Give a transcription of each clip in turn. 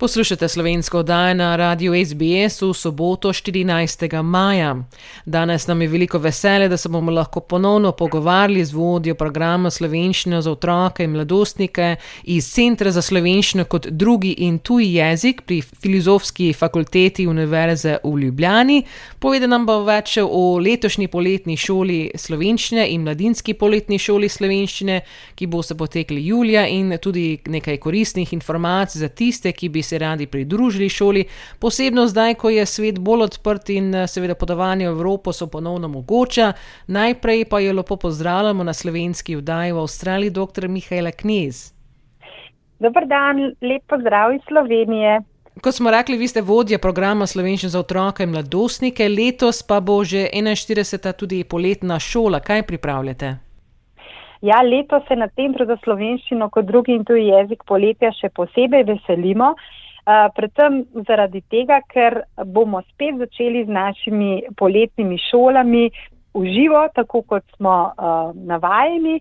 Poslušate slovensko oddajo na radiju SBS v soboto 14. maja. Danes nam je veliko veselje, da se bomo lahko ponovno pogovarjali z vodjo programa Slovenščina za otroke in mladostnike iz Centra za slovenščino kot drugi in tuji jezik pri Filozofski fakulteti Univerze v Ljubljani. Povede nam bo več o letošnji poletni šoli slovenščine in mladinski poletni šoli slovenščine, ki bo se potekli julija in tudi nekaj koristnih informacij za tiste, ki bi se radi pridružili šoli, posebno zdaj, ko je svet bolj odprt in eh, seveda podovanje v Evropo so ponovno mogoče. Najprej pa jo lepo pozdravljamo na slovenski vdaji v Avstraliji, dr. Mihajla Knez. Dobr dan, lep pozdrav iz Slovenije. Kot smo rekli, vi ste vodja programa Slovenščine za otroke in mladostnike, letos pa bo že 41. tudi poletna šola. Kaj pripravljate? Ja, letos se na Centru za slovenščino kot drugi in tuji jezik poletja še posebej veselimo. Uh, predvsem zaradi tega, ker bomo spet začeli z našimi poletnimi šolami v živo, tako kot smo uh, navajeni.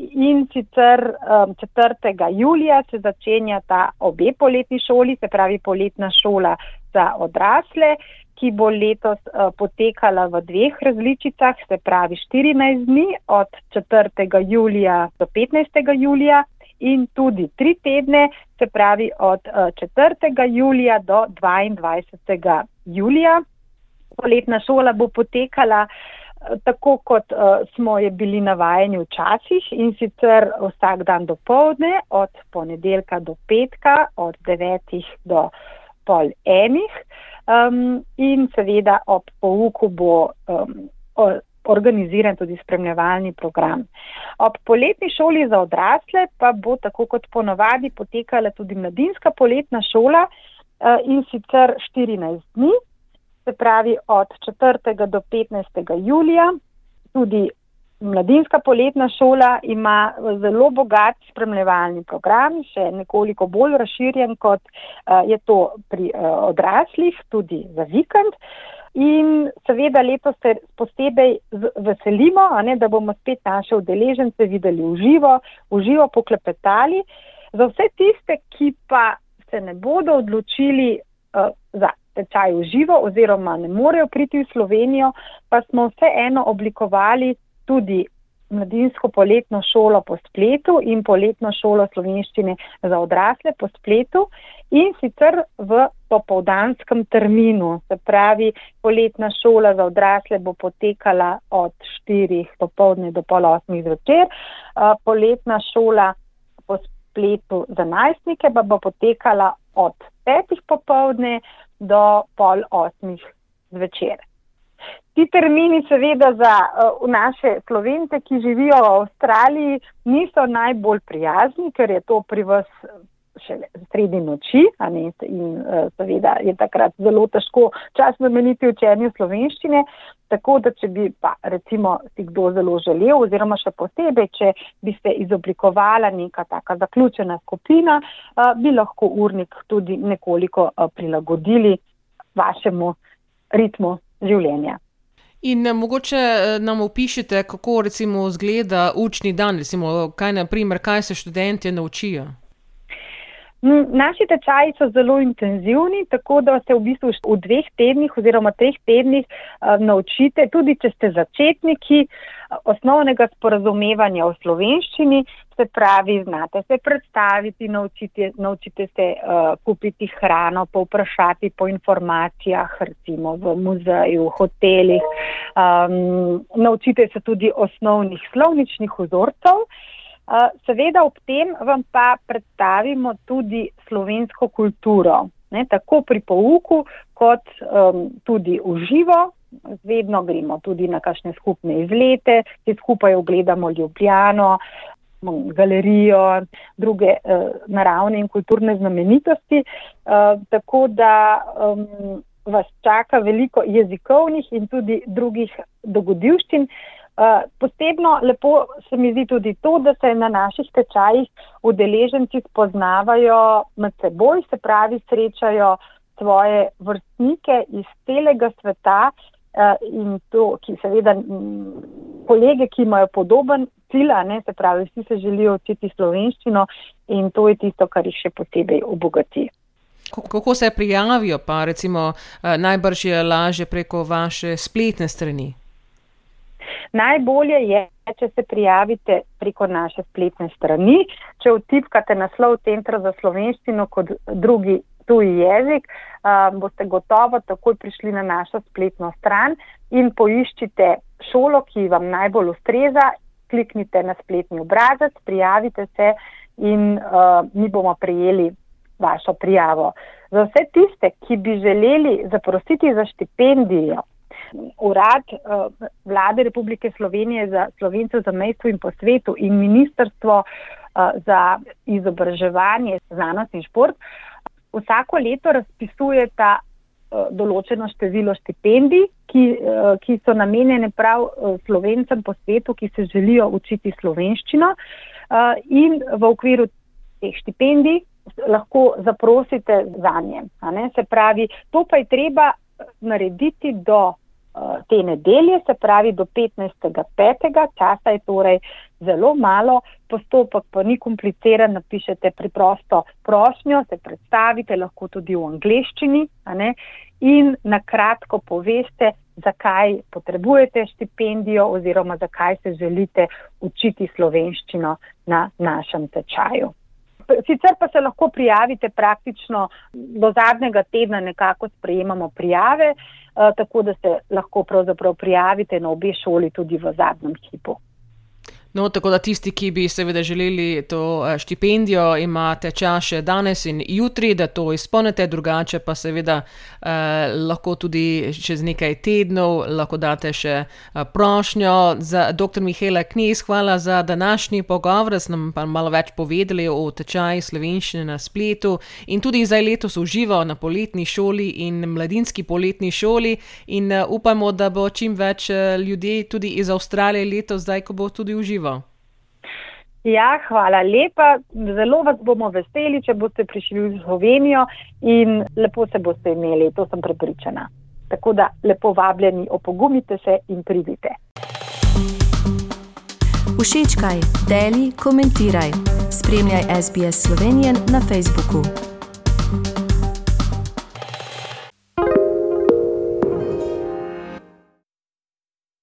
In sicer um, 4. julija se začenja ta obe poletni šoli, se pravi poletna šola za odrasle, ki bo letos uh, potekala v dveh različicah, se pravi 14 dni od 4. julija do 15. julija in tudi tri tedne, se pravi od uh, eh, 4. julija do 22. julija. Poletna šola bo potekala uh, tako, kot smo je bili navajeni včasih in sicer vsak dan do povdne, od ponedeljka do petka, od 9. do pol enih um, in seveda ob pouku bo um, organiziran tudi spremljevalni program. Ob poletni šoli za odrasle pa bo tako kot ponovadi potekala tudi mladinska poletna šola uh, in sicer 14 dni, se pravi od 4. do 15. julija. Tudi Mladinska poletna šola ima zelo bogat spremljevalni program, še nekoliko bolj razširjen, kot uh, je to pri uh, odraslih, tudi za vikend. In seveda letos se posebej veselimo, ne, da bomo spet naše udeležence videli v živo, v živo poklepetali. Za vse tiste, ki pa se ne bodo odločili uh, za tečaj v živo oziroma ne morejo priti v Slovenijo, pa smo vseeno oblikovali tudi mladinsko poletno šolo po spletu in poletno šolo slovenščine za odrasle po spletu in sicer v popovdanskem terminu. Se pravi, poletna šola za odrasle bo potekala od 4 popovdne do pol 8 zvečer, poletna šola po spletu za najstnike pa bo potekala od 5 popovdne do pol 8 zvečer. Ti termini, seveda, za uh, naše slovence, ki živijo v Avstraliji, niso najbolj prijazni, ker je to pri vas še sredi noči in uh, seveda je takrat zelo težko čas nameniti učenju slovenščine. Tako da, če bi pa recimo si kdo zelo želel, oziroma še posebej, če bi se izoblikovala neka taka zaključena skupina, uh, bi lahko urnik tudi nekoliko uh, prilagodili vašemu ritmu življenja. In eh, mogoče eh, nam opišite, kako recimo izgleda učni dan, recimo, kaj, naprimer, kaj se študenti naučijo. Naši tečaji so zelo intenzivni, tako da se v bistvu v dveh tednih oziroma treh tednih uh, naučite, tudi če ste začetniki, uh, osnovnega sporazumevanja o slovenščini, se pravi, znate se predstaviti, naučite, naučite se uh, kupiti hrano, povprašati po informacijah, recimo v muzeju, hotelih, um, naučite se tudi osnovnih slovničnih vzorcev. Seveda ob tem vam pa predstavimo tudi slovensko kulturo, ne, tako pri pouku, kot um, tudi v živo. Vedno gremo tudi na kakšne skupne izlete, ki skupaj ogledamo Ljubljano, galerijo, druge uh, naravne in kulturne znamenitosti. Uh, tako da um, vas čaka veliko jezikovnih in tudi drugih dogodivščin. Uh, Eh, posebno lepo se mi zdi tudi to, da se na naših tečajih udeleženci spoznavajo med seboj, se pravi, srečajo svoje vrstnike iz celega sveta uh, in to, ki seveda kolege, ki imajo podoben cilj, ne se pravi, vsi se želijo učiti slovenščino in to je tisto, kar jih še posebej obogati. Kako se prijavijo, pa recimo najbrž je lažje preko vaše spletne strani? Najbolje je, če se prijavite preko naše spletne strani. Če vtipkate naslov Centra za slovenščino kot drugi tuji jezik, boste gotovo takoj prišli na našo spletno stran in poiščite šolo, ki vam najbolj ustreza, kliknite na spletni obrazec, prijavite se in uh, mi bomo prijeli vašo prijavo. Za vse tiste, ki bi želeli zaprositi za štipendijo, urad uh, vlade Republike Slovenije za slovence za mestu in po svetu in ministrstvo uh, za izobraževanje, znanost in šport, vsako leto razpisujeta uh, določeno število štipendij, ki, ki so namenjene prav slovencem po svetu, ki se želijo učiti slovenščino in v okviru teh štipendij lahko zaprosite za nje. Se pravi, to pa je treba narediti do te nedelje, se pravi do 15.5. časa je torej zelo malo, postopek pa ni kompliciran, napišete preprosto prošnjo, se predstavite, lahko tudi v angleščini in na kratko poveste, zakaj potrebujete štipendijo oziroma zakaj se želite učiti slovenščino na našem tečaju. Sicer pa se lahko prijavite praktično do zadnjega tedna, nekako sprejemamo prijave, eh, tako da se lahko pravzaprav prijavite na obe šoli tudi v zadnjem hipu. No, tako da tisti, ki bi seveda želeli to eh, štipendijo, imate čas še danes in jutri, da to izpolnite, drugače pa seveda eh, lahko tudi čez nekaj tednov lahko date še eh, prošnjo. Za dr. Mihela Kniz, hvala za današnji pogovor, da ste nam pa malo več povedali o tečaju slovenščine na spletu in tudi zdaj letos užival na poletni šoli in mladinski poletni šoli in eh, upamo, da bo čim več ljudi tudi iz Avstralije letos, zdaj ko bo tudi užival živo. Ja, hvala lepa. Zelo vas bomo veseli, če boste prišli v Slovenijo in lepo se boste imeli, to sem prepričana. Tako da lepo vabljeni, opogumite se in pridite. Všečkaj, deli, komentiraj. Spremljaj SBS Slovenijo na Facebooku.